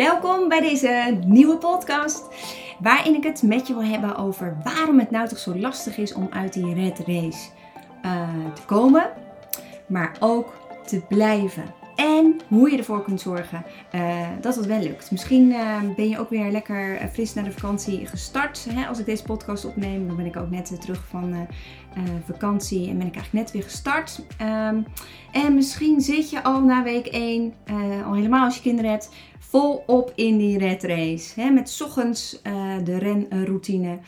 Welkom bij deze nieuwe podcast, waarin ik het met je wil hebben over waarom het nou toch zo lastig is om uit die red race uh, te komen, maar ook te blijven. En hoe je ervoor kunt zorgen uh, dat het wel lukt. Misschien uh, ben je ook weer lekker fris naar de vakantie gestart. Hè? Als ik deze podcast opneem, dan ben ik ook net terug van uh, vakantie en ben ik eigenlijk net weer gestart. Um, en misschien zit je al na week 1, al helemaal als je kinderen hebt, volop in die red race. Hè? Met ochtends de renroutine.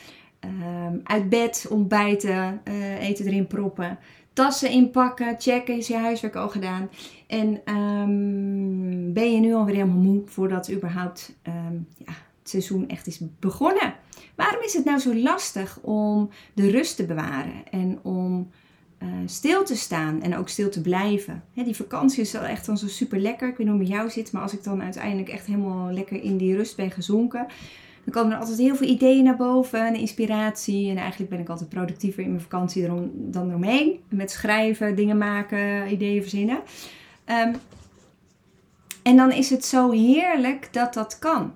Um, uit bed, ontbijten, eten erin proppen tassen inpakken, checken, is je huiswerk al gedaan. En um, ben je nu alweer helemaal moe voordat überhaupt um, ja, het seizoen echt is begonnen. Waarom is het nou zo lastig om de rust te bewaren en om uh, stil te staan en ook stil te blijven? Die vakantie is wel echt dan zo super lekker. Ik weet niet hoe het met jou zit, maar als ik dan uiteindelijk echt helemaal lekker in die rust ben gezonken, dan komen er altijd heel veel ideeën naar boven en inspiratie. En eigenlijk ben ik altijd productiever in mijn vakantie dan eromheen. Met schrijven, dingen maken, ideeën verzinnen. Um, en dan is het zo heerlijk dat dat kan.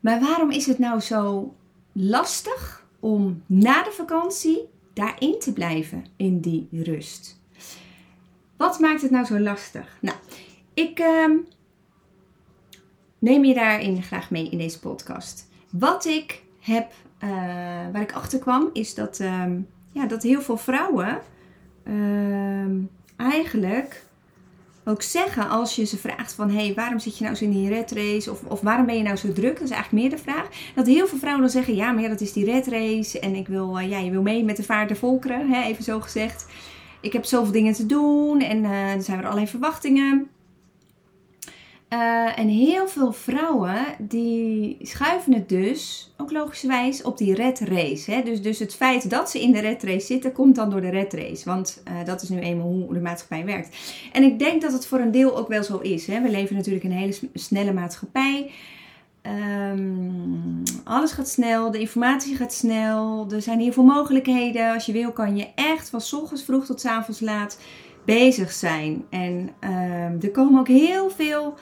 Maar waarom is het nou zo lastig om na de vakantie daarin te blijven, in die rust? Wat maakt het nou zo lastig? Nou, ik um, neem je daarin graag mee in deze podcast. Wat ik heb, uh, waar ik achter kwam, is dat, um, ja, dat heel veel vrouwen eigenlijk ook zeggen als je ze vraagt van hé, hey, waarom zit je nou zo in die red race? Of, of waarom ben je nou zo druk? Dat is eigenlijk meer de vraag. Dat heel veel vrouwen dan zeggen, ja, maar ja, dat is die red race. En ik wil, uh, ja, je wil mee met de vaart der volkeren, hè, even zo gezegd. Ik heb zoveel dingen te doen en uh, er zijn er allerlei verwachtingen. Uh, en heel veel vrouwen die schuiven het dus, ook logischerwijs, op die red race. Hè? Dus, dus het feit dat ze in de red race zitten, komt dan door de red race. Want uh, dat is nu eenmaal hoe de maatschappij werkt. En ik denk dat het voor een deel ook wel zo is. Hè? We leven natuurlijk in een hele snelle maatschappij. Um, alles gaat snel, de informatie gaat snel, er zijn heel veel mogelijkheden. Als je wil kan je echt van ochtends vroeg tot avonds laat bezig zijn. En um, er komen ook heel veel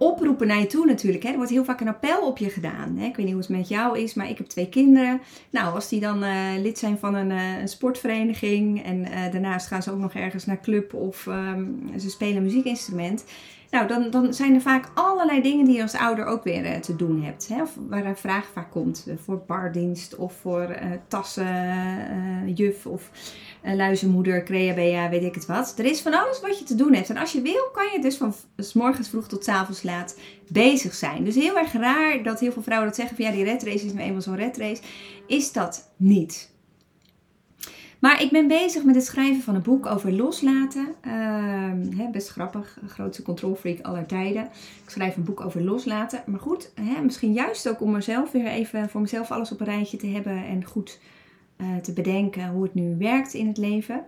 oproepen naar je toe natuurlijk. Hè. Er wordt heel vaak een appel op je gedaan. Hè. Ik weet niet hoe het met jou is, maar ik heb twee kinderen. Nou, als die dan uh, lid zijn van een, uh, een sportvereniging en uh, daarnaast gaan ze ook nog ergens naar club of um, ze spelen een muziekinstrument. Nou, dan, dan zijn er vaak allerlei dingen die je als ouder ook weer te doen hebt. Hè? Of waar een vraag vaak komt voor bardienst of voor tassen, juf of luizenmoeder, creabea, weet ik het wat. Er is van alles wat je te doen hebt. En als je wil, kan je dus van s morgens vroeg tot s avonds laat bezig zijn. Dus heel erg raar dat heel veel vrouwen dat zeggen van ja, die red race is nou eenmaal zo'n red race. Is dat niet. Maar ik ben bezig met het schrijven van een boek over loslaten. Uh, best grappig, grootste controlfreak aller tijden. Ik schrijf een boek over loslaten. Maar goed, misschien juist ook om mezelf weer even voor mezelf alles op een rijtje te hebben en goed uh, te bedenken hoe het nu werkt in het leven.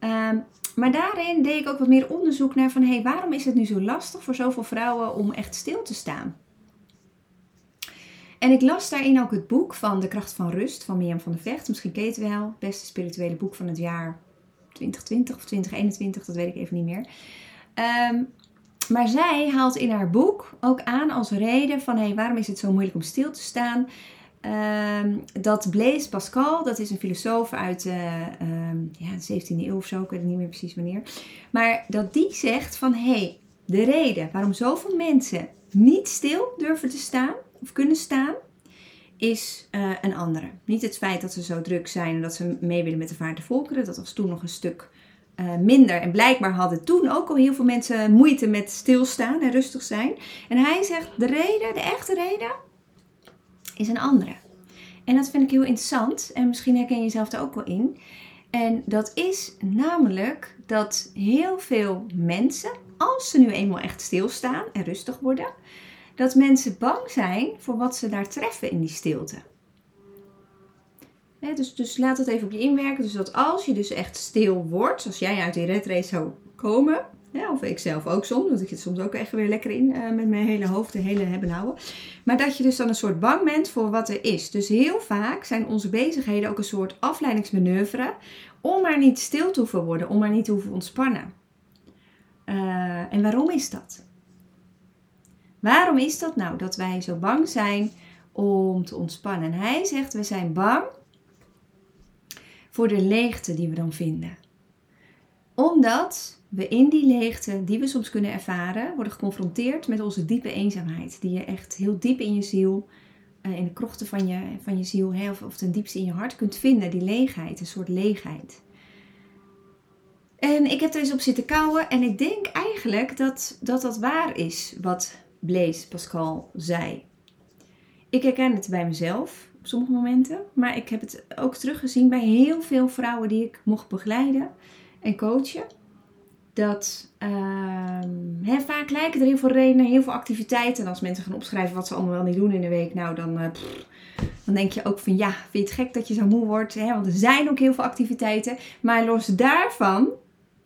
Um, maar daarin deed ik ook wat meer onderzoek naar van hey, waarom is het nu zo lastig voor zoveel vrouwen om echt stil te staan? En ik las daarin ook het boek van De Kracht van Rust van Mirjam van der Vecht. Misschien ken je het wel. Het beste spirituele boek van het jaar 2020 of 2021, dat weet ik even niet meer. Um, maar zij haalt in haar boek ook aan als reden van hey, waarom is het zo moeilijk om stil te staan? Um, dat Blaise Pascal, dat is een filosoof uit um, ja, de 17e eeuw of zo, ik weet niet meer precies wanneer. Maar dat die zegt van hé, hey, de reden waarom zoveel mensen niet stil durven te staan of kunnen staan, is uh, een andere. Niet het feit dat ze zo druk zijn en dat ze mee willen met de vaart volkeren. Dat was toen nog een stuk uh, minder. En blijkbaar hadden toen ook al heel veel mensen moeite met stilstaan en rustig zijn. En hij zegt de reden, de echte reden, is een andere. En dat vind ik heel interessant en misschien herken je jezelf er ook wel in. En dat is namelijk dat heel veel mensen, als ze nu eenmaal echt stilstaan en rustig worden, dat mensen bang zijn voor wat ze daar treffen in die stilte. dus, dus laat het even op je inwerken. Dus dat als je dus echt stil wordt, als jij uit die red race zou komen, ja, of ik zelf ook soms, want ik zit soms ook echt weer lekker in uh, met mijn hele hoofd, de hele hebben houden. Maar dat je dus dan een soort bang bent voor wat er is. Dus heel vaak zijn onze bezigheden ook een soort afleidingsmanoeuvre om maar niet stil te hoeven worden, om maar niet te hoeven ontspannen. Uh, en waarom is dat? Waarom is dat nou dat wij zo bang zijn om te ontspannen? En hij zegt, we zijn bang voor de leegte die we dan vinden. Omdat we in die leegte die we soms kunnen ervaren, worden geconfronteerd met onze diepe eenzaamheid. Die je echt heel diep in je ziel, eh, in de krochten van je, van je ziel, of, of ten diepste in je hart kunt vinden. Die leegheid, een soort leegheid. En ik heb er eens op zitten kouwen en ik denk eigenlijk dat dat, dat waar is wat Blaise Pascal zei. Ik herken het bij mezelf op sommige momenten, maar ik heb het ook teruggezien bij heel veel vrouwen die ik mocht begeleiden en coachen. Dat uh, vaak lijken er heel veel redenen, heel veel activiteiten. En als mensen gaan opschrijven wat ze allemaal wel niet doen in de week, nou dan, uh, dan denk je ook van ja, vind je het gek dat je zo moe wordt? Want er zijn ook heel veel activiteiten. Maar los daarvan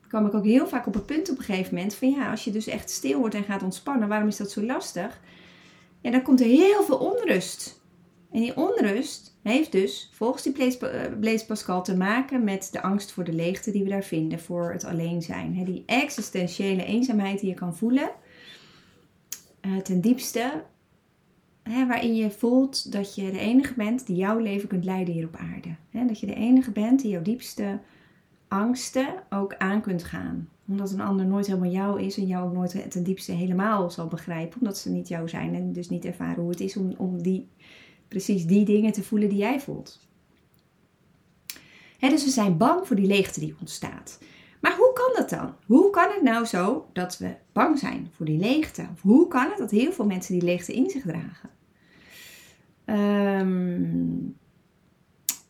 kwam ik ook heel vaak op het punt op een gegeven moment van ja, als je dus echt stil wordt en gaat ontspannen, waarom is dat zo lastig? Ja, dan komt er heel veel onrust. En die onrust heeft dus volgens die Blaise eh, Pascal te maken met de angst voor de leegte die we daar vinden, voor het alleen zijn. Die existentiële eenzaamheid die je kan voelen, eh, ten diepste, waarin je voelt dat je de enige bent die jouw leven kunt leiden hier op aarde. Dat je de enige bent die jouw diepste angsten ook aan kunt gaan. Omdat een ander nooit helemaal jou is en jou ook nooit ten diepste helemaal zal begrijpen. Omdat ze niet jou zijn en dus niet ervaren hoe het is om, om die, precies die dingen te voelen die jij voelt. dus we zijn bang voor die leegte die ontstaat. Maar hoe kan dat dan? Hoe kan het nou zo dat we bang zijn voor die leegte? Of hoe kan het dat heel veel mensen die leegte in zich dragen? Um,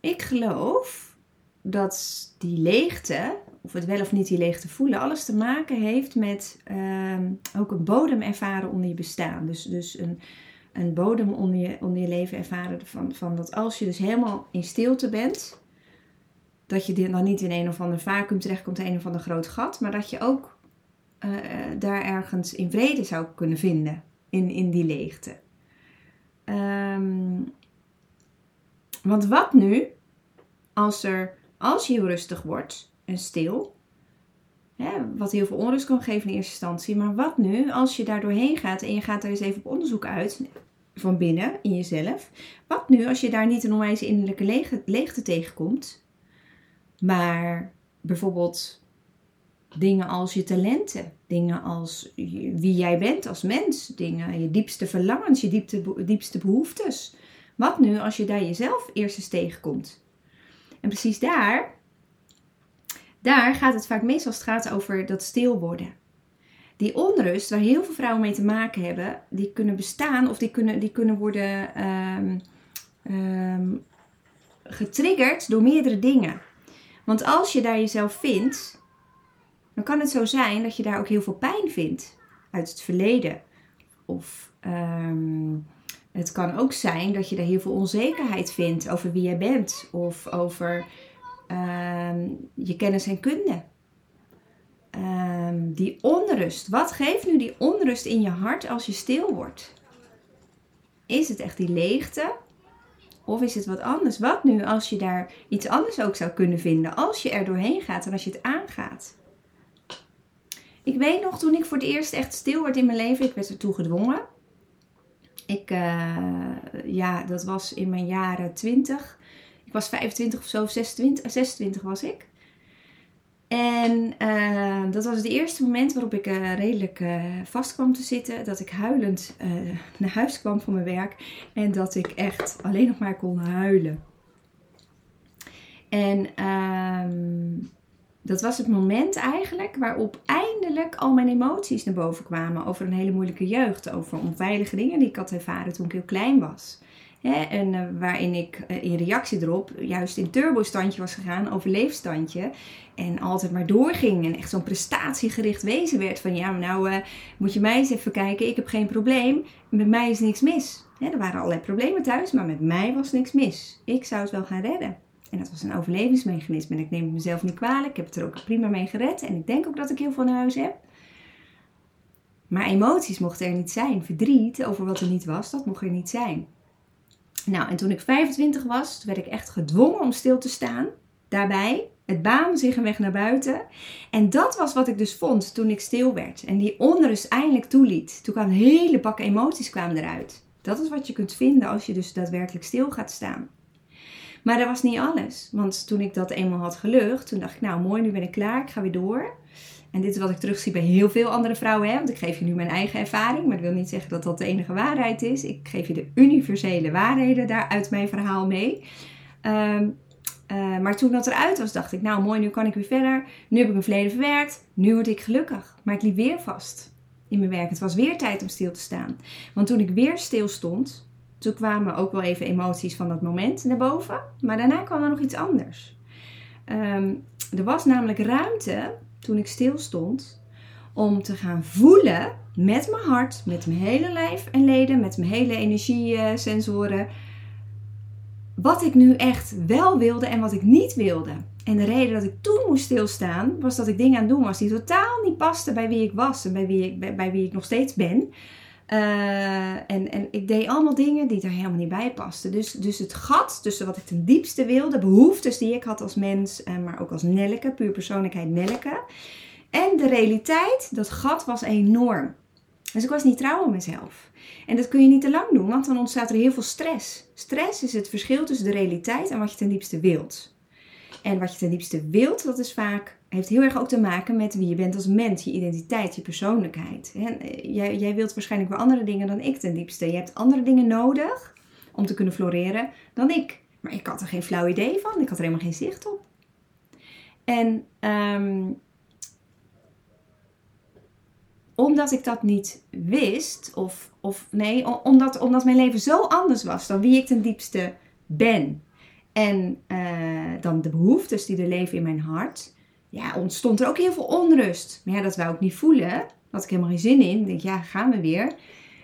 ik geloof dat die leegte, of het wel of niet die leegte voelen, alles te maken heeft met ehm, ook een bodem ervaren onder je bestaan. Dus, dus een, een bodem onder je, onder je leven ervaren van, van dat als je dus helemaal in stilte bent, dat je dan niet in een of ander vacuüm terechtkomt, in een of ander groot gat, maar dat je ook uh, daar ergens in vrede zou kunnen vinden in, in die leegte. Um, want wat nu als er als je heel rustig wordt en stil, hè, wat heel veel onrust kan geven in eerste instantie, maar wat nu als je daar doorheen gaat en je gaat er eens even op onderzoek uit van binnen in jezelf, wat nu als je daar niet een onwijs innerlijke leegte, tegenkomt, maar bijvoorbeeld dingen als je talenten, dingen als wie jij bent als mens, dingen, je diepste verlangens, je diepste, diepste behoeftes. Wat nu als je daar jezelf eerst eens tegenkomt? En precies daar, daar gaat het vaak meestal als gaat over dat stil worden. Die onrust, waar heel veel vrouwen mee te maken hebben, die kunnen bestaan of die kunnen, die kunnen worden ehm, ehm, getriggerd door meerdere dingen. Want als je daar jezelf vindt, dan kan het zo zijn dat je daar ook heel veel pijn vindt uit het verleden. Of ehm, het kan ook zijn dat je er heel veel onzekerheid vindt over wie jij bent of over je kennis en kunde. Um, die onrust. Wat geeft nu die onrust in je hart als je stil wordt? Is het echt die leegte? Of is het wat anders? Wat nu als je daar iets anders ook zou kunnen vinden? Als je er doorheen gaat en als je het aangaat. Ik weet nog toen ik voor het eerst echt stil werd in mijn leven, ik werd ertoe gedwongen. Ik, uh, ja, dat was in mijn jaren 20. Ik was 25 of zo, 26, 26 was ik. En uh, dat was het eerste moment waarop ik uh, redelijk vast kwam te zitten. Dat ik huilend naar huis kwam van mijn werk. En dat ik echt alleen nog maar kon huilen. En uh, dat was het moment eigenlijk waarop eindelijk al mijn emoties naar boven kwamen over een hele moeilijke jeugd, over onveilige dingen die ik had ervaren toen ik heel klein was. En uh, waarin ik uh, in reactie erop juist in turbo-standje was gegaan, overleefstandje. En altijd maar doorging en echt zo'n prestatiegericht wezen werd. Van ja, nou uh, moet je mij eens even kijken, ik heb geen probleem. Met mij is niks mis. er waren allerlei problemen thuis, maar met mij was niks mis. Ik zou het wel gaan redden. En dat was een overlevingsmechanisme. En ik neem het mezelf niet kwalijk. Ik heb het er ook prima mee gered. En ik denk ook dat ik heel veel naar huis heb. Maar emoties mochten er niet zijn. Verdriet over wat er niet was, dat mocht er niet zijn. Nou, en toen ik 25 was, werd ik echt gedwongen om stil te staan. Daarbij. Het baande zich een weg naar buiten. En dat was wat ik dus vond toen ik stil werd. En die onrust eindelijk toeliet. Toen kwamen hele bak emoties kwamen eruit. Dat is wat je kunt vinden als je dus daadwerkelijk stil gaat staan. Maar dat was niet alles. Want toen ik dat eenmaal had gelucht, toen dacht ik, nou mooi, nu ben ik klaar, ik ga weer door. En dit is wat ik terugzie bij heel veel andere vrouwen. Hè? Want ik geef je nu mijn eigen ervaring. Maar dat wil niet zeggen dat dat de enige waarheid is. Ik geef je de universele waarheden daar uit mijn verhaal mee. Um, uh, maar toen dat eruit was, dacht ik, nou mooi, nu kan ik weer verder. Nu heb ik mijn verleden verwerkt. Nu word ik gelukkig. Maar ik liep weer vast in mijn werk. Het was weer tijd om stil te staan. Want toen ik weer stil stond, toen kwamen ook wel even emoties van dat moment naar boven. Maar daarna kwam er nog iets anders. Um, er was namelijk ruimte toen ik stil stond om te gaan voelen met mijn hart, met mijn hele lijf en leden, met mijn hele energiesensoren wat ik nu echt wel wilde en wat ik niet wilde. En de reden dat ik toen moest stilstaan, was dat ik dingen aan doen was die totaal niet pasten bij wie ik was en bij wie ik, bij wie ik nog steeds ben. Uh, en, en ik deed allemaal dingen die er helemaal niet bij pasten. Dus, dus het gat tussen wat ik ten diepste wilde, behoeftes die ik had als mens, uh, maar ook als Nelleke, puur persoonlijkheid Nelleke. En de realiteit, dat gat was enorm. Dus ik was niet trouw aan mezelf. En dat kun je niet te lang doen, want dan ontstaat er heel veel stress. Stress is het verschil tussen de realiteit en wat je ten diepste wilt. En wat je ten diepste wilt, dat is vaak, heeft heel erg ook te maken met wie je bent als mens, je identiteit, je persoonlijkheid. Eh, jij, jij wilt waarschijnlijk weer andere dingen dan ik ten diepste. Je hebt andere dingen nodig om te kunnen floreren dan ik. Maar ik had er geen flauw idee van, ik had er helemaal geen zicht op. En um, omdat ik dat niet wist, of, of nee, omdat, omdat mijn leven zo anders was dan wie ik ten diepste ben. En uh, dan de behoeftes die er leven in mijn hart, ja, ontstond er ook heel veel onrust. Maar ja, dat wou ik niet voelen. Daar had ik helemaal geen zin in. Ik denk, ja, gaan we weer.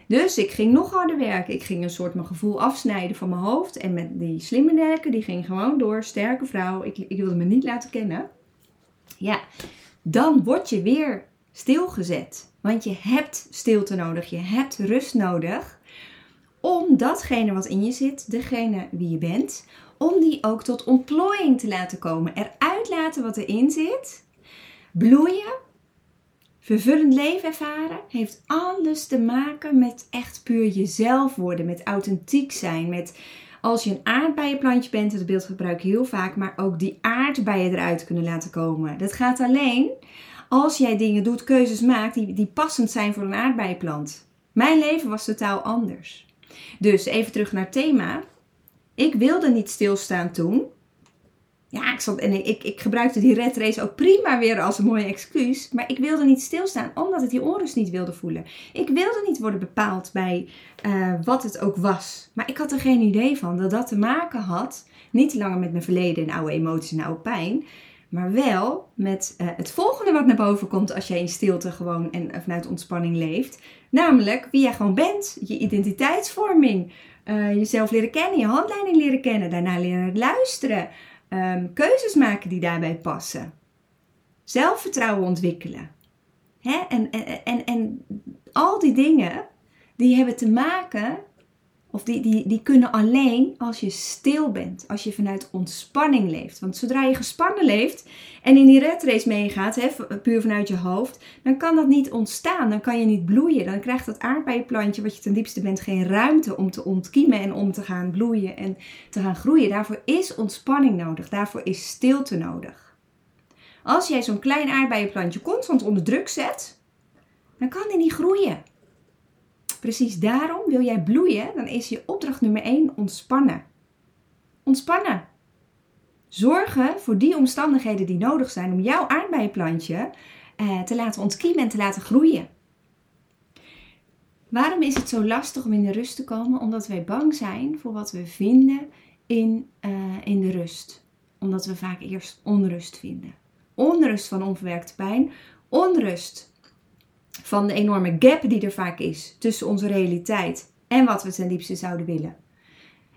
Dus ik ging nog harder werken. Ik ging een soort mijn gevoel afsnijden van mijn hoofd. En met die slimme nerken, die ging gewoon door. Sterke vrouw. Ik, ik wilde me niet laten kennen. Ja, dan word je weer stilgezet. Want je hebt stilte nodig, je hebt rust nodig om datgene wat in je zit, degene wie je bent, om die ook tot ontplooiing te laten komen. Eruit laten wat erin zit. Bloeien, vervullend leven ervaren, heeft alles te maken met echt puur jezelf worden, met authentiek zijn, met als je een aardbeienplantje bent, dat beeld gebruik ik heel vaak, maar ook die aardbeien eruit kunnen laten komen. Dat gaat alleen als jij dingen doet, keuzes maakt die, die passend zijn voor een aardbeienplant. Mijn leven was totaal anders. Dus even terug naar het thema. Ik wilde niet stilstaan toen. Ja, ik, zat, en ik, ik gebruikte die red race ook prima weer als een mooie excuus. Maar ik wilde niet stilstaan omdat ik die onrust niet wilde voelen. Ik wilde niet worden bepaald bij uh, wat het ook was. Maar ik had er geen idee van dat dat te maken had. Niet langer met mijn verleden en oude emoties en oude pijn maar wel met uh, het volgende wat naar boven komt als jij in stilte gewoon en uh, vanuit ontspanning leeft. Namelijk wie jij gewoon bent, je identiteitsvorming, uh, jezelf leren kennen, je handleiding leren kennen, daarna leren luisteren, um, keuzes maken die daarbij passen, zelfvertrouwen ontwikkelen. Hè? En, en, en, en al die dingen, die hebben te maken of die, die, die kunnen alleen als je stil bent, als je vanuit ontspanning leeft. Want zodra je gespannen leeft en in die red race meegaat, hè, puur vanuit je hoofd, dan kan dat niet ontstaan. Dan kan je niet bloeien. Dan krijgt dat aardbeienplantje wat je ten diepste bent geen ruimte om te ontkiemen en om te gaan bloeien en te gaan groeien. Daarvoor is ontspanning nodig. Daarvoor is stilte nodig. Als jij zo'n klein aardbeienplantje constant onder druk zet, dan kan die niet groeien. Precies daarom wil jij bloeien, dan is je opdracht nummer 1 ontspannen. Ontspannen. Zorgen voor die omstandigheden die nodig zijn om jouw aardbeienplantje eh, te laten ontkiemen en te laten groeien. Waarom is het zo lastig om in de rust te komen? Omdat wij bang zijn voor wat we vinden in, uh, in de rust. Omdat we vaak eerst onrust vinden. Onrust van onverwerkte pijn, onrust van de enorme gap die er vaak is tussen onze realiteit en wat we ten diepste zouden willen.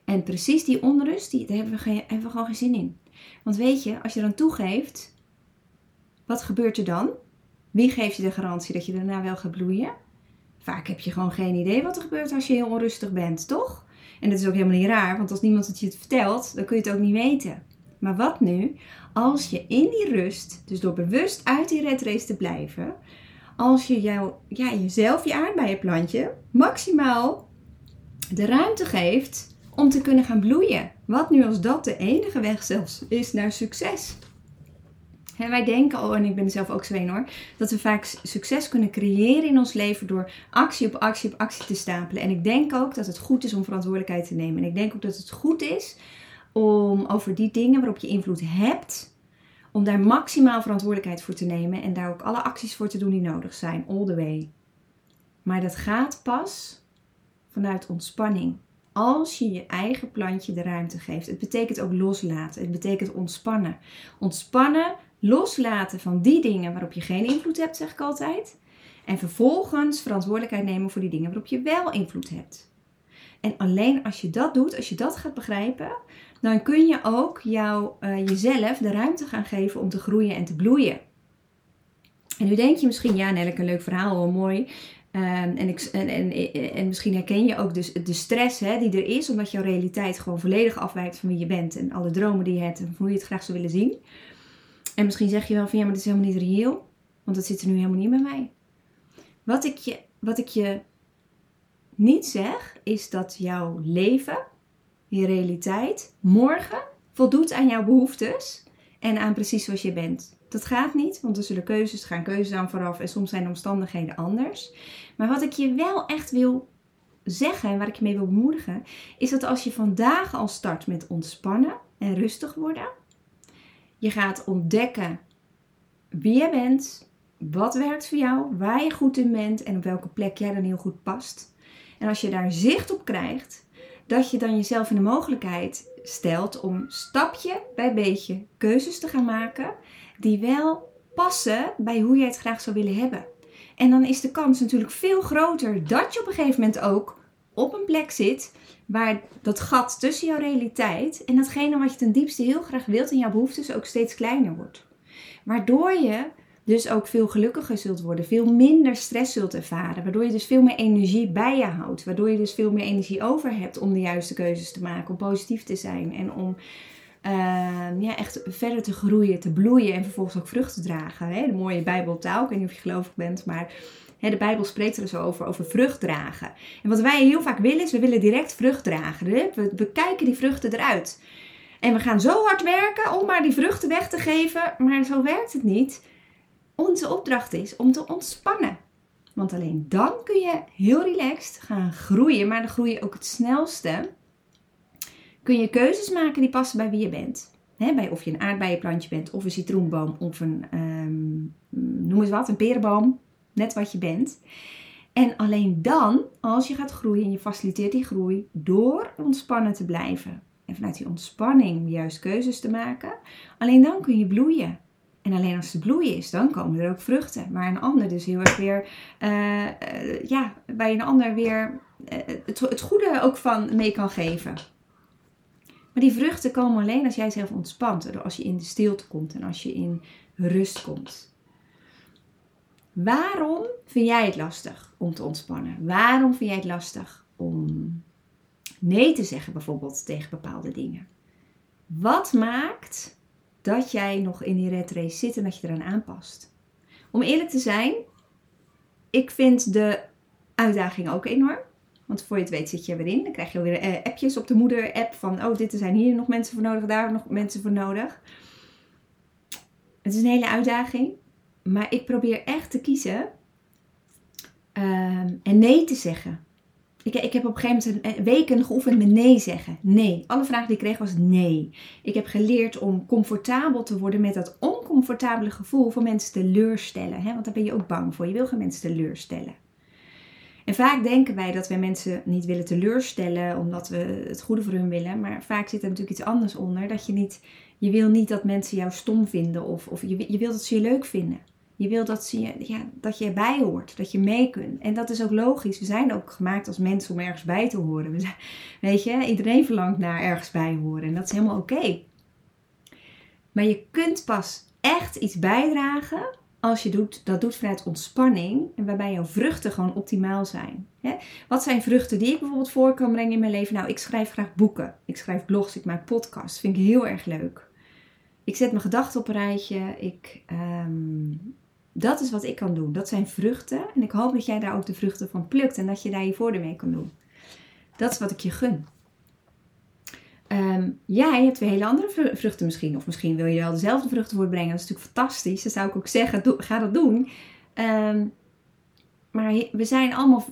En precies die onrust, die, daar hebben we, hebben we gewoon geen zin in. Want weet je, als je dan toegeeft, wat gebeurt er dan? Wie geeft je de garantie dat je daarna wel gaat bloeien? Vaak heb je gewoon geen idee wat er gebeurt als je heel onrustig bent, toch? En dat is ook helemaal niet raar, want als niemand het je vertelt, dan kun je het ook niet weten. Maar wat nu als je in die rust, dus door bewust uit die red race te blijven, als je jou, ja, jezelf, je aardbeienplantje, maximaal de ruimte geeft om te kunnen gaan bloeien. Wat nu als dat de enige weg zelfs is naar succes? En wij denken, oh, en ik ben zelf ook zo hoor, dat we vaak succes kunnen creëren in ons leven door actie op actie op actie te stapelen. En ik denk ook dat het goed is om verantwoordelijkheid te nemen. En ik denk ook dat het goed is om over die dingen waarop je invloed hebt, om daar maximaal verantwoordelijkheid voor te nemen en daar ook alle acties voor te doen die nodig zijn, all the way. Maar dat gaat pas vanuit ontspanning. Als je je eigen plantje de ruimte geeft. Het betekent ook loslaten. Het betekent ontspannen. Ontspannen, loslaten van die dingen waarop je geen invloed hebt, zeg ik altijd. En vervolgens verantwoordelijkheid nemen voor die dingen waarop je wel invloed hebt. En alleen als je dat doet, als je dat gaat begrijpen, dan kun je ook jou, uh, jezelf de ruimte gaan geven om te groeien en te bloeien. En nu denk je misschien, ja Nelleke, een leuk verhaal, wel mooi. Um, en, ik, en, en, misschien herken je ook dus de stress hè, die er is, omdat jouw realiteit gewoon volledig afwijkt van wie je bent en alle dromen die je hebt en hoe je het graag zou willen zien. En misschien zeg je wel van ja, maar dat is helemaal niet reëel, want dat zit er nu helemaal niet bij mij. Wat ik je, wat ik je niet zeg, is dat jouw leven je realiteit morgen voldoet aan jouw behoeftes en aan precies zoals je bent. Dat gaat niet, want er zullen keuzes, gaan keuzes aan vooraf en soms zijn de omstandigheden anders. Maar wat ik je wel echt wil zeggen en waar ik je mee wil bemoedigen, is dat als je vandaag al start met ontspannen en rustig worden, je gaat ontdekken wie je bent, wat werkt voor jou, waar je goed in bent en op welke plek jij dan heel goed past. En als je daar zicht op krijgt, dat je dan jezelf in de mogelijkheid stelt om stapje bij beetje keuzes te gaan maken die wel passen bij hoe jij het graag zou willen hebben. En dan is de kans natuurlijk veel groter dat je op een gegeven moment ook op een plek zit waar dat gat tussen jouw realiteit en datgene wat je ten diepste heel graag wilt en jouw behoeftes ook steeds kleiner wordt. Waardoor je dus ook veel gelukkiger zult worden, veel minder stress zult ervaren, waardoor je dus veel meer energie bij je houdt, waardoor je dus veel meer energie over hebt om de juiste keuzes te maken, om positief te zijn en om uh, ja, echt verder te groeien, te bloeien en vervolgens ook vrucht te dragen. Hè? De mooie Bijbeltaal, ik weet niet of je gelovig bent, maar hè, de Bijbel spreekt er dus over, over vrucht dragen. En wat wij heel vaak willen is, we willen direct vrucht dragen. Hè? We, we kijken die vruchten eruit. En we gaan zo hard werken om maar die vruchten weg te geven, maar zo werkt het niet onze opdracht is om te ontspannen. Want alleen dan kun je heel relaxed gaan groeien, maar dan groei je ook het snelste. Kun je keuzes maken die passen bij wie je bent. bij of je een aardbeienplantje bent, of een citroenboom, of een, um, noem eens wat, een perenboom. Net wat je bent. En alleen dan, als je gaat groeien en je faciliteert die groei door ontspannen te blijven. En vanuit die ontspanning juist keuzes te maken. Alleen dan kun je bloeien. En alleen als het bloeien is, dan komen er ook vruchten. Maar een ander dus heel erg weer, uh, uh, ja, bij een ander weer uh, het, het, goede ook van mee kan geven. Maar die vruchten komen alleen als jij zelf ontspant. Als je in de stilte komt en als je in rust komt. Waarom vind jij het lastig om te ontspannen? Waarom vind jij het lastig om nee te zeggen bijvoorbeeld tegen bepaalde dingen? Wat maakt dat jij nog in die red race zit en dat je eraan aanpast. Om eerlijk te zijn, ik vind de uitdaging ook enorm. Want voor je het weet zit je weer in. Dan krijg je weer eh, appjes op de moeder-app van... oh, dit zijn hier nog mensen voor nodig, daar nog mensen voor nodig. Het is een hele uitdaging. Maar ik probeer echt te kiezen ehm, en nee te zeggen. Ik, ik heb op een gegeven moment weken geoefend met nee zeggen. Nee. Alle vragen die ik kreeg was nee. Ik heb geleerd om comfortabel te worden met dat oncomfortabele gevoel van mensen teleurstellen. Hè? Want daar ben je ook bang voor. Je wil geen mensen teleurstellen. En vaak denken wij dat we mensen niet willen teleurstellen omdat we het goede voor hun willen. Maar vaak zit er natuurlijk iets anders onder. Dat je niet, je wil niet dat mensen jou stom vinden of, of je, je wil dat ze je leuk vinden. Je wil dat, dat je erbij hoort, dat je mee kunt. En dat is ook logisch. We zijn ook gemaakt als mensen om ergens bij te horen. We weet je, iedereen verlangt naar ergens bij horen. En dat is helemaal oké. Maar je kunt pas echt iets bijdragen als je doet, dat doet vanuit ontspanning. En waarbij jouw vruchten gewoon optimaal zijn. Wat zijn vruchten die ik bijvoorbeeld voor kan brengen in mijn leven? Nou, ik schrijf graag boeken. Ik schrijf blogs, ik maak podcasts. Vind ik heel erg leuk. Ik zet mijn gedachten op een rijtje. Ik, ehm, dat is wat ik kan doen. Dat zijn vruchten. En ik hoop dat jij daar ook de vruchten van plukt en dat je daar je voordeel mee kan doen. Dat is wat ik je gun. Um, jij hebt weer hele andere vruchten misschien. Of misschien wil je wel dezelfde vruchten voortbrengen. Dat is natuurlijk fantastisch. Dat zou ik ook zeggen. ga dat doen. Ehm, maar we zijn allemaal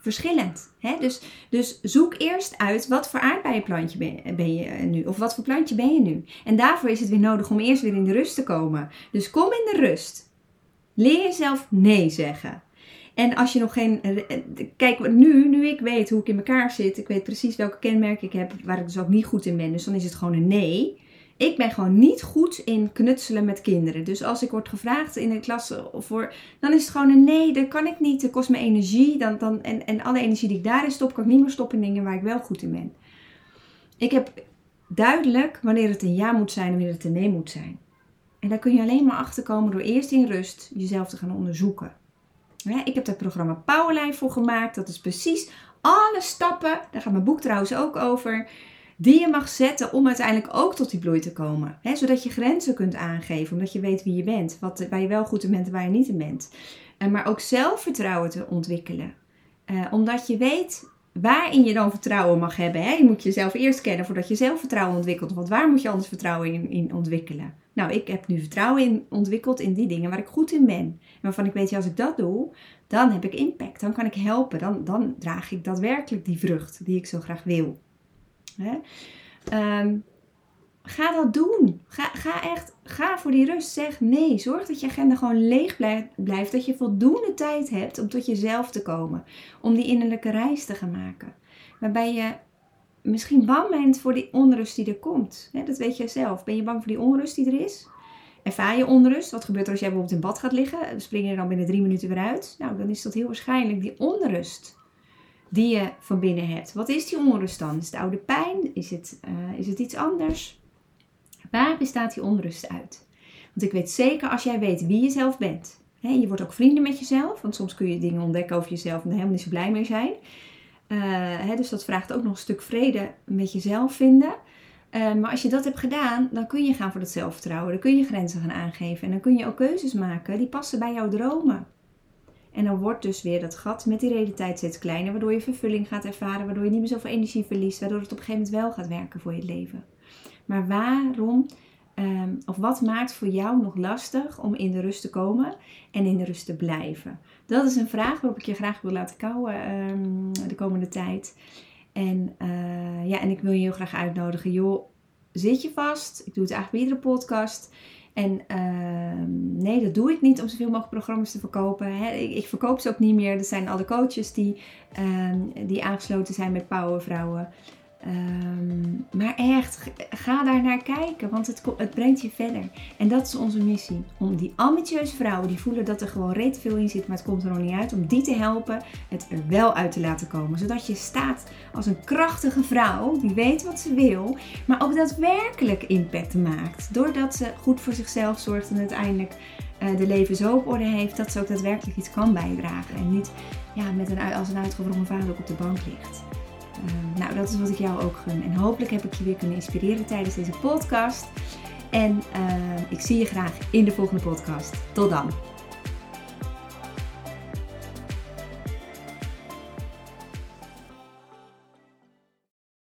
verschillend. Hè? Dus, dus zoek eerst uit wat voor aardbeienplantje ben, ben je nu. Of wat voor plantje ben je nu. En daarvoor is het weer nodig om eerst weer in de rust te komen. Dus kom in de rust. Leer jezelf nee zeggen. En als je nog geen. Kijk, nu, nu ik weet hoe ik in elkaar zit, ik weet precies welke kenmerken ik heb, waar ik dus ook niet goed in ben. Dus dan is het gewoon een nee. Ik ben gewoon niet goed in knutselen met kinderen. Dus als ik word gevraagd in de klas voor, dan is het gewoon een nee, dat kan ik niet. Dat kost me energie. Dan, dan, en, en alle energie die ik daarin stop, kan ik niet meer stoppen in dingen waar ik wel goed in ben. Ik heb duidelijk wanneer het een ja moet zijn en wanneer het een nee moet zijn. En daar kun je alleen maar achter komen door eerst in rust jezelf te gaan onderzoeken. Ik heb dat programma Powerline voor gemaakt. Dat is precies alle stappen, daar gaat mijn boek trouwens ook over, die je mag zetten om uiteindelijk ook tot die bloei te komen. Zodat je grenzen kunt aangeven, omdat je weet wie je bent, wat, waar je wel goed in bent en waar je niet in bent. Maar ook zelfvertrouwen te ontwikkelen. Eh, omdat je weet waarin je dan vertrouwen mag hebben. Hè? Je moet jezelf eerst kennen voordat je zelfvertrouwen ontwikkelt. Want waar moet je anders vertrouwen in, in ontwikkelen? Nou, ik heb nu vertrouwen in, ontwikkeld in die dingen waar ik goed in ben. En waarvan ik weet, ja, als ik dat doe, dan heb ik impact. Dan kan ik helpen. Dan, dan draag ik daadwerkelijk die vrucht die ik zo graag wil. Hè? Ehm, ga dat doen. Ga, ga echt, ga voor die rust. Zeg nee. Zorg dat je agenda gewoon leeg blijft. Dat je voldoende tijd hebt om tot jezelf te komen. Om die innerlijke reis te gaan maken. Waarbij je misschien bang bent voor die onrust die er komt. dat weet je zelf. Ben je bang voor die onrust die er is? Ervaar je onrust? Wat gebeurt er als jij bijvoorbeeld in bad gaat liggen? Spring je er dan binnen drie minuten weer uit? Nou, dan is dat heel waarschijnlijk die onrust die je van binnen hebt. Wat is die onrust dan? Is het oude pijn? Is het, uh, is het iets anders? Waar bestaat die onrust uit? Want ik weet zeker als jij weet wie je zelf bent. Hè, je wordt ook vrienden met jezelf. Want soms kun je dingen ontdekken over jezelf en er helemaal niet zo blij mee zijn. Uh, hè, dus dat vraagt ook nog een stuk vrede met jezelf vinden. Uh, maar als je dat hebt gedaan, dan kun je gaan voor dat zelfvertrouwen. Dan kun je grenzen gaan aangeven. En dan kun je ook keuzes maken die passen bij jouw dromen. En dan wordt dus weer dat gat met die realiteit steeds kleiner, waardoor je vervulling gaat ervaren, waardoor je niet meer zoveel energie verliest, waardoor het op een gegeven moment wel gaat werken voor je leven. Maar waarom ehm, of wat maakt voor jou nog lastig om in de rust te komen en in de rust te blijven? Dat is een vraag waarop ik je graag wil laten kouwen ehm, de komende tijd. En, uh, ja, en ik wil je heel graag uitnodigen. Joh, zit je vast? Ik doe het eigenlijk bij iedere podcast. En ehm, nee, dat doe ik niet om zoveel mogelijk programma's te verkopen. Ik, ik, verkoop ze ook niet meer. Dat zijn alle coaches die, die aangesloten zijn met Powervrouwen. Um, maar echt, ga daar naar kijken, want het, het, brengt je verder. En dat is onze missie. Om die ambitieuze vrouwen die voelen dat er gewoon reet veel in zit, maar het komt er nog niet uit, om die te helpen het er wel uit te laten komen. Zodat je staat als een krachtige vrouw die weet wat ze wil, maar ook daadwerkelijk impact maakt. Doordat ze goed voor zichzelf zorgt en uiteindelijk uh, de leven zo op orde heeft dat ze ook daadwerkelijk iets kan bijdragen. En niet ja, met een, als een uitgevrongen vader op de bank ligt. Ehm, nou, dat is wat ik jou ook gun. En hopelijk heb ik je weer kunnen inspireren tijdens deze podcast. En ehm, ik zie je graag in de volgende podcast. Tot dan.